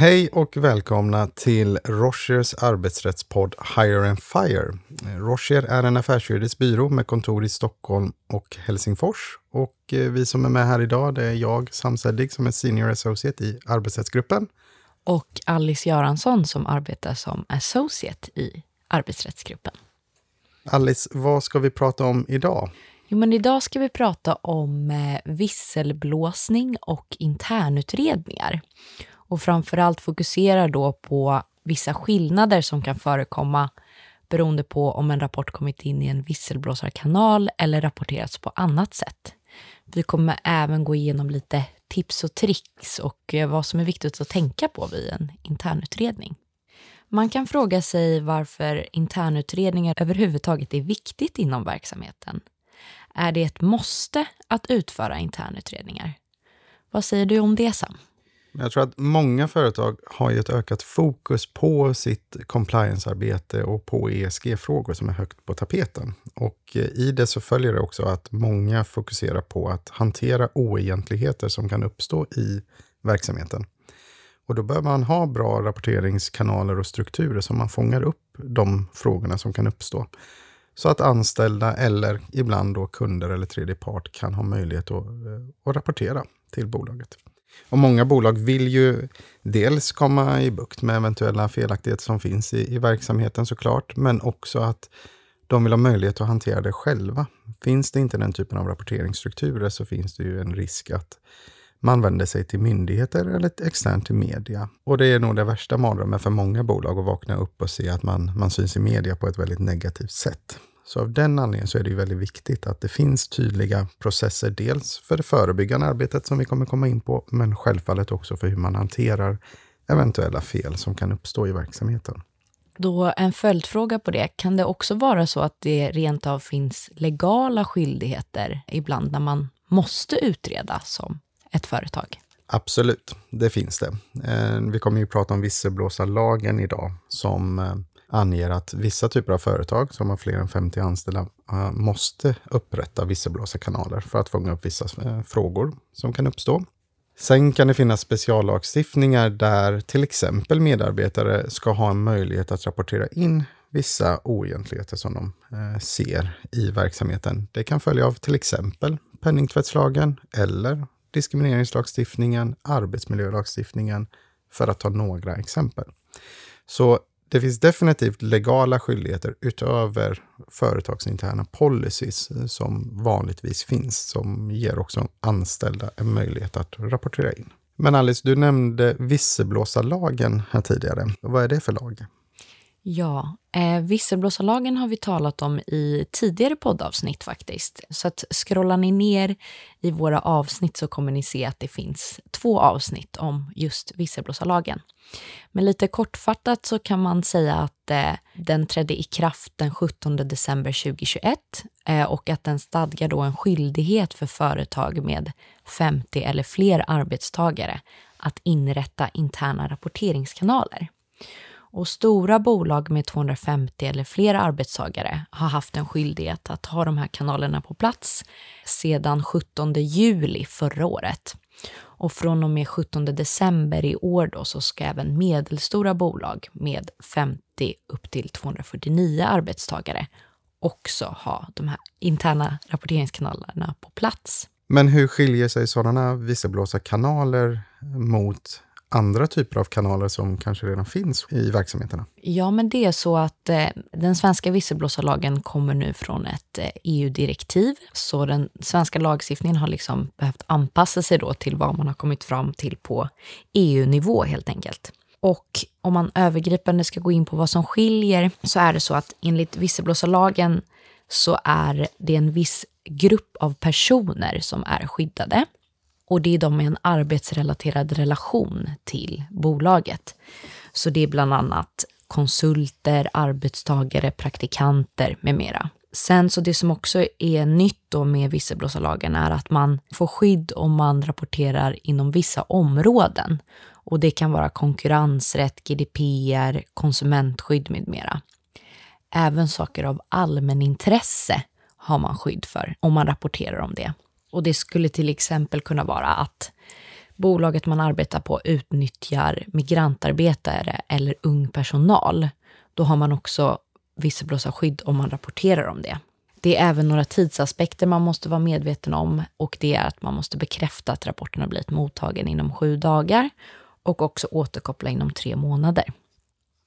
Hej och välkomna till Rochers arbetsrättspodd Hire and Fire. Rocher är en affärsjuridisk byrå med kontor i Stockholm och Helsingfors. Och eh, vi som är med här idag, det är jag, Sam Seddig, som är Senior Associate i arbetsrättsgruppen. Och Alice Göransson som arbetar som Associate i arbetsrättsgruppen. Alice, vad ska vi prata om idag? Jo, men idag ska vi prata om eh, visselblåsning och internutredningar och framförallt fokuserar då på vissa skillnader som kan förekomma beroende på om en rapport kommit in i en visselblåsarkanal eller rapporterats på annat sätt. Vi kommer även gå igenom lite tips och tricks och eh, vad som är viktigt att tänka på vid en internutredning. Man kan fråga sig varför internutredningar överhuvudtaget är viktigt inom verksamheten. Är det ett måste att utföra internutredningar? Vad säger du om det, Sam? Jag tror att många företag har ett ökat fokus på sitt compliance-arbete och på ESG-frågor som är högt på tapeten. Och eh, i det så följer det också att många fokuserar på att hantera oegentligheter som kan uppstå i verksamheten. Och då behöver man ha bra rapporteringskanaler och strukturer som man fångar upp de frågorna som kan uppstå. Så att anställda eller ibland då kunder eller tredje part kan ha möjlighet att, eh, att rapportera till bolaget. Och många bolag vill ju dels komma i bukt med eventuella felaktigheter som finns i, i verksamheten såklart, men också att de vill ha möjlighet att hantera det själva. Finns det inte den typen av rapporteringsstrukturer så finns det ju en risk att man vänder sig till myndigheter eller externt till media. Och det är nog det värsta mardrömmen för många bolag att vakna upp och se att man, man syns i media på ett väldigt negativt sätt. Så av den anledningen så är det väldigt viktigt att det finns tydliga processer, dels för det förebyggande arbetet som vi kommer komma in på, men självfallet också för hur man hanterar eventuella fel som kan uppstå i verksamheten. Då en följdfråga på det, kan det också vara så att det rent av finns legala skyldigheter ibland när man måste utreda som ett företag? Absolut, det finns det. Eh, vi kommer ju prata om visselblåsarlagen idag som eh, anger att vissa typer av företag som har fler än 50 anställda eh, måste upprätta visselblåsarkanaler för att fånga upp vissa eh, frågor som kan uppstå. Sen kan det finnas speciallagstiftningar där till exempel medarbetare ska ha en möjlighet att rapportera in vissa oegentligheter som de eh, ser i verksamheten. Det kan följa av till exempel penningtvättslagen eller diskrimineringslagstiftningen, arbetsmiljölagstiftningen, för att ta några exempel. Så det finns definitivt legala skyldigheter utöver företagsinterna policies som vanligtvis finns, som ger också anställda en möjlighet att rapportera in. Men Alice, du nämnde visselblåsarlagen här tidigare. Vad är det för lag? Ja, eh, visselblåsarlagen har vi talat om i tidigare poddavsnitt faktiskt. Så att scrollar ni ner i våra avsnitt så kommer ni se att det finns två avsnitt om just visselblåsarlagen. Men lite kortfattat så kan man säga att eh, den trädde i kraft den 17 december 2021 eh, och att den stadgar då en skyldighet för företag med 50 eller fler arbetstagare att inrätta interna rapporteringskanaler. Och stora bolag med 250 eller fler arbetstagare har haft en skyldighet att ha de här kanalerna på plats sedan 17 juli förra året. Och från och med 17 december i år då så ska även medelstora bolag med 50 upp till 249 arbetstagare också ha de här interna rapporteringskanalerna på plats. Men hur skiljer sig sådana visselblåsarkanaler mot andra typer av kanaler som kanske redan finns i verksamheterna? Ja, men det är så att eh, den svenska visselblåsarlagen kommer nu från ett eh, EU-direktiv. Så den svenska lagstiftningen har liksom behövt anpassa sig då till vad man har kommit fram till på EU-nivå helt enkelt. Och om man övergripande ska gå in på vad som skiljer så är det så att enligt visselblåsarlagen så är det en viss grupp av personer som är skyddade och det är de med en arbetsrelaterad relation till bolaget. Så det är bland annat konsulter, arbetstagare, praktikanter med mera. Sen så det som också är nytt då med visselblåsarlagen är att man får skydd om man rapporterar inom vissa områden. Och det kan vara konkurrensrätt, GDPR, konsumentskydd med mera. Även saker av allmänintresse har man skydd för om man rapporterar om det. Och det skulle till exempel kunna vara att bolaget man arbetar på utnyttjar migrantarbetare eller ung personal, då har man också visselblåsarskydd om man rapporterar om det. Det är även några tidsaspekter man måste vara medveten om och det är att man måste bekräfta att rapporten har blivit mottagen inom sju dagar och också återkoppla inom tre månader.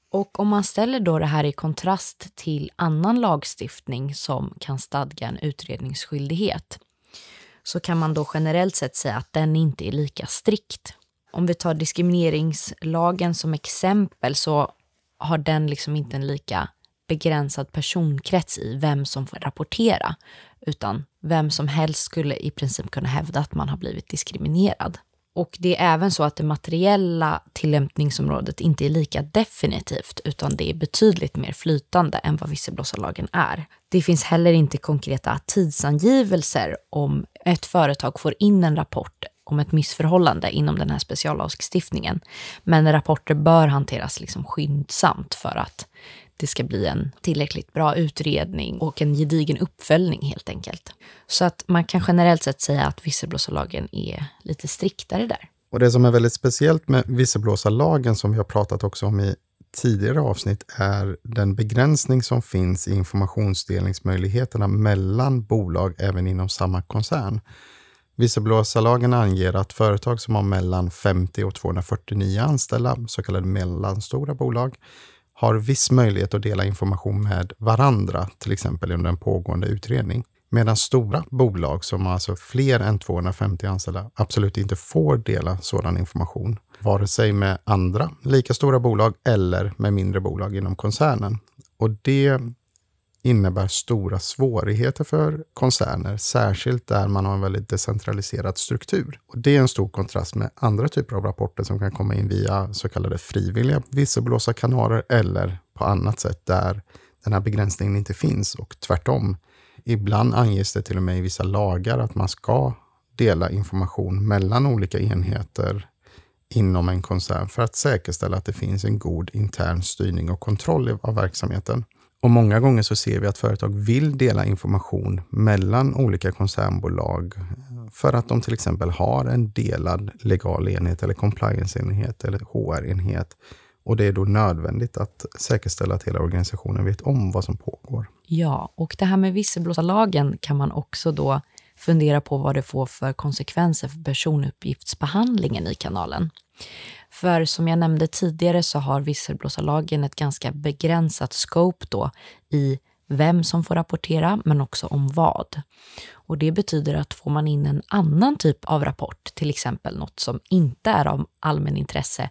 Och om man ställer då det här i kontrast till annan lagstiftning som kan stadga en utredningsskyldighet så kan man då generellt sett säga att den inte är lika strikt. Om vi tar diskrimineringslagen som exempel så har den liksom inte en lika begränsad personkrets i vem som får rapportera, utan vem som helst skulle i princip kunna hävda att man har blivit diskriminerad. Och det är även så att det materiella tillämpningsområdet inte är lika definitivt, utan det är betydligt mer flytande än vad visselblåsarlagen är. Det finns heller inte konkreta tidsangivelser om ett företag får in en rapport om ett missförhållande inom den här speciallagstiftningen. Men rapporter bör hanteras liksom skyndsamt för att det ska bli en tillräckligt bra utredning och en gedigen uppföljning helt enkelt. Så att man kan generellt sett säga att visselblåsarlagen är lite striktare där. Och det som är väldigt speciellt med visselblåsarlagen som vi har pratat också om i tidigare avsnitt är den begränsning som finns i informationsdelningsmöjligheterna mellan bolag även inom samma koncern. Visselblåsarlagen anger att företag som har mellan 50 och 249 anställda, så kallade mellanstora bolag, har viss möjlighet att dela information med varandra, till exempel under en pågående utredning. Medan stora bolag som har alltså fler än 250 anställda absolut inte får dela sådan information, vare sig med andra lika stora bolag eller med mindre bolag inom koncernen. Och det innebär stora svårigheter för koncerner, särskilt där man har en väldigt decentraliserad struktur. Och det är en stor kontrast med andra typer av rapporter som kan komma in via så kallade frivilliga visselblåsarkanaler eller på annat sätt där den här begränsningen inte finns och tvärtom. Ibland anges det till och med i vissa lagar att man ska dela information mellan olika enheter inom en koncern för att säkerställa att det finns en god intern styrning och kontroll av verksamheten. Och många gånger så ser vi att företag vill dela information mellan olika koncernbolag för att de till exempel har en delad legal enhet eller compliance-enhet eller HR-enhet. Och det är då nödvändigt att säkerställa att hela organisationen vet om vad som pågår. Ja, och det här med visselblåsarlagen kan man också då fundera på vad det får för konsekvenser för personuppgiftsbehandlingen i kanalen. För som jag nämnde tidigare så har visselblåsarlagen ett ganska begränsat scope då i vem som får rapportera, men också om vad. Och det betyder att får man in en annan typ av rapport, till exempel något som inte är av allmänintresse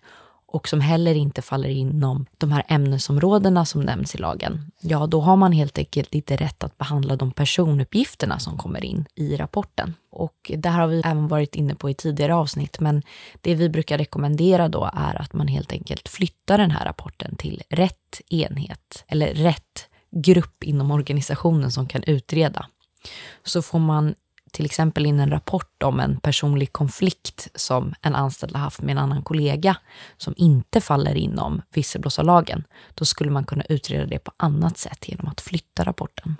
och som heller inte faller inom de här ämnesområdena som nämns i lagen, ja då har man helt enkelt inte rätt att behandla de personuppgifterna som kommer in i rapporten. Och det här har vi även varit inne på i tidigare avsnitt, men det vi brukar rekommendera då är att man helt enkelt flyttar den här rapporten till rätt enhet eller rätt grupp inom organisationen som kan utreda. Så får man till exempel in en rapport om en personlig konflikt som en anställd har haft med en annan kollega som inte faller inom visselblåsarlagen, då skulle man kunna utreda det på annat sätt genom att flytta rapporten.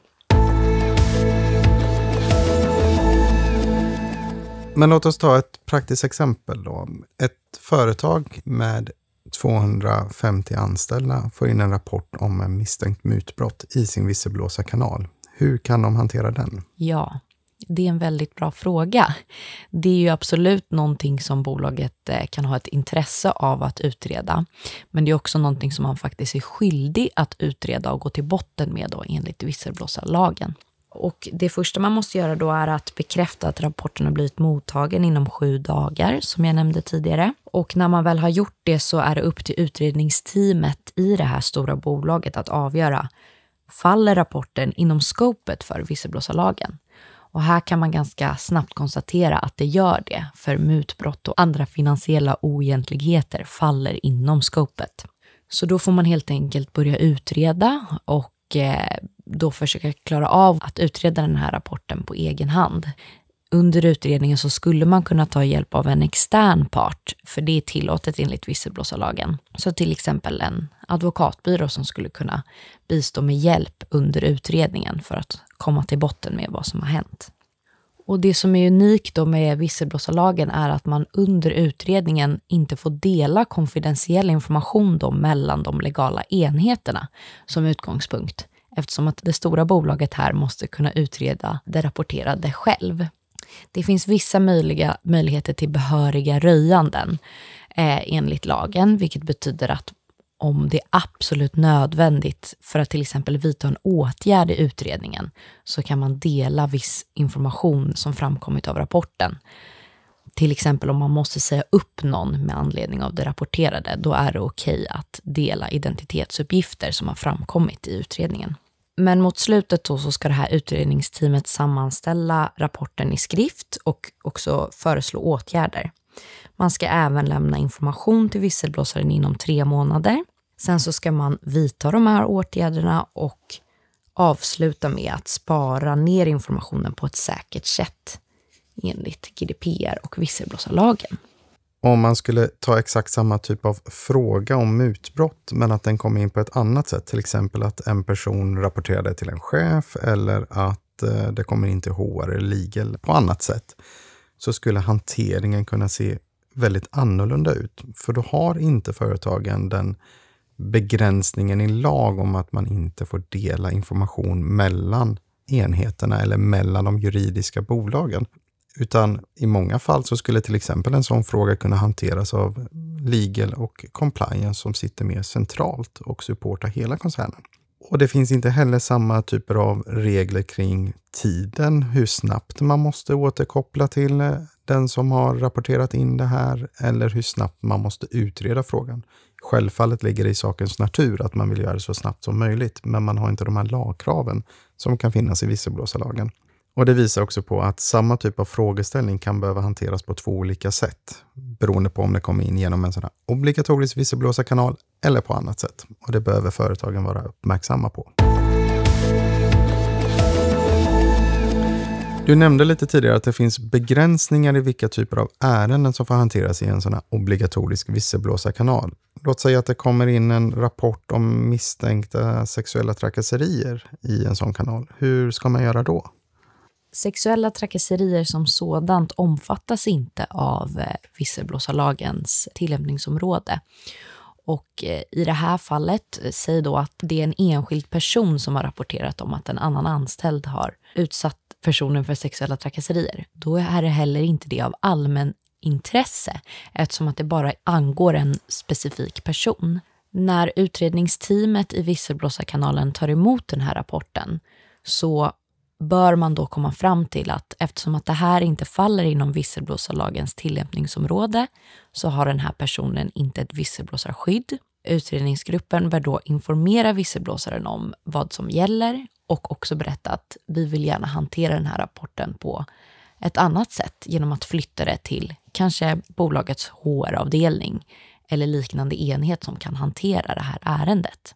Men låt oss ta ett praktiskt exempel då. Ett företag med 250 anställda får in en rapport om en misstänkt mutbrott i sin visselblåsarkanal. Hur kan de hantera den? Ja, det är en väldigt bra fråga. Det är ju absolut någonting som bolaget eh, kan ha ett intresse av att utreda. Men det är också någonting som man faktiskt är skyldig att utreda och gå till botten med då enligt visselblåsarlagen. Och det första man måste göra då är att bekräfta att rapporten har blivit mottagen inom sju dagar, som jag nämnde tidigare. Och när man väl har gjort det så är det upp till utredningsteamet i det här stora bolaget att avgöra, faller rapporten inom skopet för visselblåsarlagen? Och här kan man ganska snabbt konstatera att det gör det, för mutbrott och andra finansiella oegentligheter faller inom skopet. Så då får man helt enkelt börja utreda och eh, då försöka klara av att utreda den här rapporten på egen hand. Under utredningen så skulle man kunna ta hjälp av en extern part, för det är tillåtet enligt visselblåsarlagen. Så till exempel en advokatbyrå som skulle kunna bistå med hjälp under utredningen för att komma till botten med vad som har hänt. Och det som är unikt då med visselblåsarlagen är att man under utredningen inte får dela konfidentiell information då mellan de legala enheterna som utgångspunkt, eftersom att det stora bolaget här måste kunna utreda det rapporterade själv. Det finns vissa möjliga möjligheter till behöriga röjanden eh, enligt lagen, vilket betyder att om det är absolut nödvändigt för att till exempel vidta en åtgärd i utredningen så kan man dela viss information som framkommit av rapporten. Till exempel om man måste säga upp någon med anledning av det rapporterade, då är det okej att dela identitetsuppgifter som har framkommit i utredningen. Men mot slutet då så ska det här utredningsteamet sammanställa rapporten i skrift och också föreslå åtgärder. Man ska även lämna information till visselblåsaren inom tre månader. Sen så ska man vidta de här åtgärderna och avsluta med att spara ner informationen på ett säkert sätt enligt GDPR och visselblåsarlagen. Om man skulle ta exakt samma typ av fråga om mutbrott, men att den kom in på ett annat sätt, till exempel att en person rapporterade till en chef eller att eh, det kommer in till HR eller legal på annat sätt, så skulle hanteringen kunna se väldigt annorlunda ut. För då har inte företagen den begränsningen i lag om att man inte får dela information mellan enheterna eller mellan de juridiska bolagen. Utan i många fall så skulle till exempel en sån fråga kunna hanteras av legal och compliance som sitter mer centralt och supportar hela koncernen. Och det finns inte heller samma typer av regler kring tiden, hur snabbt man måste återkoppla till eh, den som har rapporterat in det här eller hur snabbt man måste utreda frågan. Självfallet ligger det i sakens natur att man vill göra det så snabbt som möjligt, men man har inte de här lagkraven som kan finnas i visselblåsarlagen. Och det visar också på att samma typ av frågeställning kan behöva hanteras på två olika sätt, beroende på om det kommer in genom en sån här obligatorisk visselblåsarkanal eller på annat sätt. Och det behöver företagen vara uppmärksamma på. Du nämnde lite tidigare att det finns begränsningar i vilka typer av ärenden som får hanteras i en sån här obligatorisk visselblåsarkanal. Låt säga att det kommer in en rapport om misstänkta sexuella trakasserier i en sån kanal. Hur ska man göra då? Sexuella trakasserier som sådant omfattas inte av eh, visselblåsarlagens tillämpningsområde. Och eh, i det här fallet, eh, säg då att det är en enskild person som har rapporterat om att en annan anställd har utsatt personen för sexuella trakasserier. Då är det heller inte det av allmän intresse eftersom att det bara angår en specifik person. När utredningsteamet i visselblåsarkanalen tar emot den här rapporten så bör man då komma fram till att eftersom att det här inte faller inom visselblåsarlagens tillämpningsområde så har den här personen inte ett visselblåsarskydd. Utredningsgruppen bör då informera visselblåsaren om vad som gäller och också berätta att vi vill gärna hantera den här rapporten på ett annat sätt genom att flytta det till kanske bolagets HR-avdelning eller liknande enhet som kan hantera det här ärendet.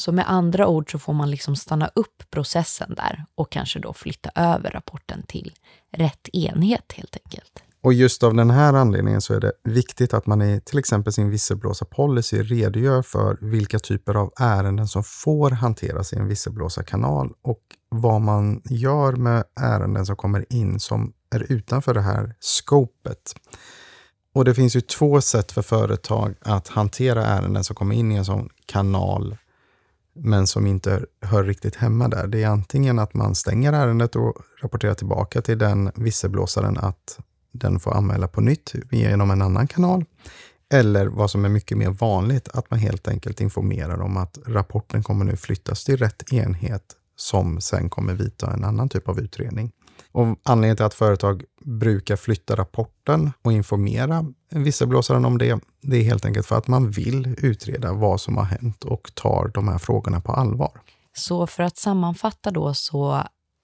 Så med andra ord så får man liksom stanna upp processen där och kanske då flytta över rapporten till rätt enhet helt enkelt. Och just av den här anledningen så är det viktigt att man i till exempel sin visselblåsarpolicy redogör för vilka typer av ärenden som får hanteras i en visselblåsarkanal och vad man gör med ärenden som kommer in som är utanför det här scopet. Och det finns ju två sätt för företag att hantera ärenden som kommer in i en sån kanal men som inte hör riktigt hemma där. Det är antingen att man stänger ärendet och rapporterar tillbaka till den visselblåsaren att den får anmäla på nytt genom en annan kanal. Eller vad som är mycket mer vanligt, att man helt enkelt informerar om att rapporten kommer nu flyttas till rätt enhet som sen kommer vidta en annan typ av utredning. Och anledningen till att företag brukar flytta rapporten och informera visselblåsaren om det, det är helt enkelt för att man vill utreda vad som har hänt och tar de här frågorna på allvar. Så för att sammanfatta då så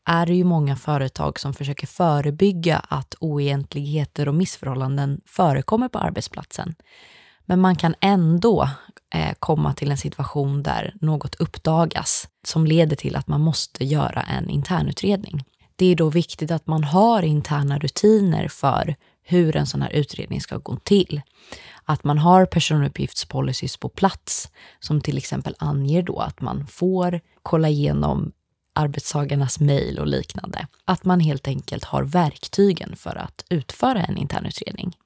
är det ju många företag som försöker förebygga att oegentligheter och missförhållanden förekommer på arbetsplatsen. Men man kan ändå eh, komma till en situation där något uppdagas som leder till att man måste göra en internutredning. Det är då viktigt att man har interna rutiner för hur en sån här utredning ska gå till. Att man har personuppgiftspolicys på plats som till exempel anger då att man får kolla igenom arbetstagarnas mejl och liknande. Att man helt enkelt har verktygen för att utföra en internutredning.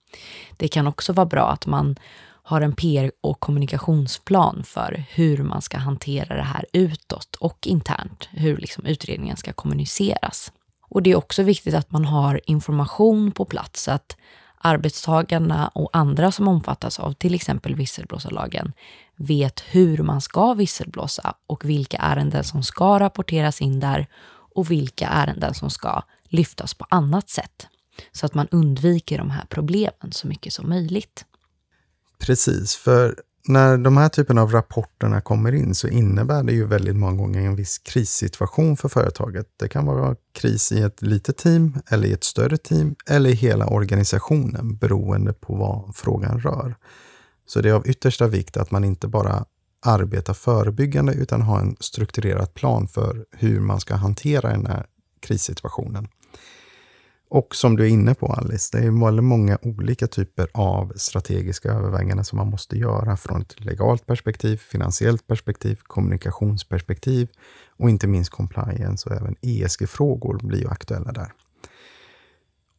Det kan också vara bra att man har en PR och kommunikationsplan för hur man ska hantera det här utåt och internt, hur liksom utredningen ska kommuniceras. Och det är också viktigt att man har information på plats så att arbetstagarna och andra som omfattas av till exempel visselblåsarlagen vet hur man ska visselblåsa och vilka ärenden som ska rapporteras in där och vilka ärenden som ska lyftas på annat sätt. Så att man undviker de här problemen så mycket som möjligt. Precis, för när de här typen av rapporterna kommer in så innebär det ju väldigt många gånger en viss krissituation för företaget. Det kan vara kris i ett litet team eller i ett större team eller i hela organisationen beroende på vad frågan rör. Så det är av yttersta vikt att man inte bara arbetar förebyggande utan har en strukturerad plan för hur man ska hantera den här krissituationen. Och som du är inne på Alice, det är väldigt många olika typer av strategiska överväganden som man måste göra från ett legalt perspektiv, finansiellt perspektiv, kommunikationsperspektiv och inte minst compliance och även ESG-frågor blir ju aktuella där.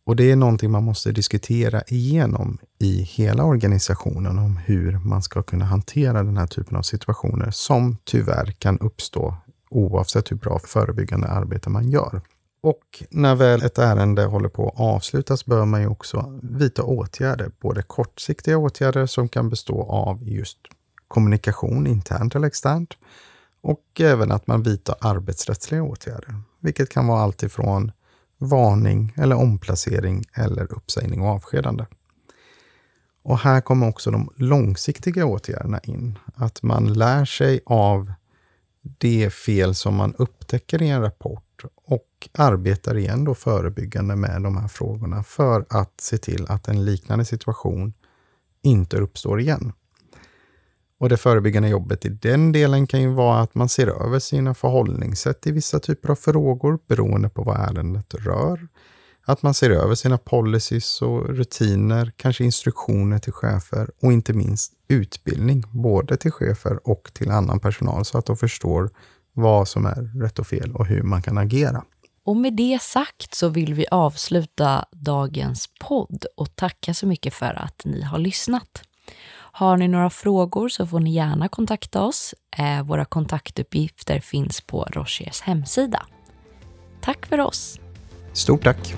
Och det är någonting man måste diskutera igenom i hela organisationen om hur man ska kunna hantera den här typen av situationer som tyvärr kan uppstå oavsett hur bra förebyggande arbete man gör. Och när väl ett ärende håller på att avslutas bör man ju också vidta åtgärder, både kortsiktiga åtgärder som kan bestå av just kommunikation internt eller externt och även att man vidtar arbetsrättsliga åtgärder, vilket kan vara allt ifrån varning eller omplacering eller uppsägning och avskedande. Och här kommer också de långsiktiga åtgärderna in. Att man lär sig av det fel som man upptäcker i en rapport och arbetar igen då förebyggande med de här frågorna för att se till att en liknande situation inte uppstår igen. Och det förebyggande jobbet i den delen kan ju vara att man ser över sina förhållningssätt i vissa typer av frågor beroende på vad ärendet rör. Att man ser över sina policies och rutiner, kanske instruktioner till chefer och inte minst utbildning, både till chefer och till annan personal så att de förstår vad som är rätt och fel och hur man kan agera. Och med det sagt så vill vi avsluta dagens podd och tacka så mycket för att ni har lyssnat. Har ni några frågor så får ni gärna kontakta oss. Eh, våra kontaktuppgifter finns på Rochers hemsida. Tack för oss! Stort tack!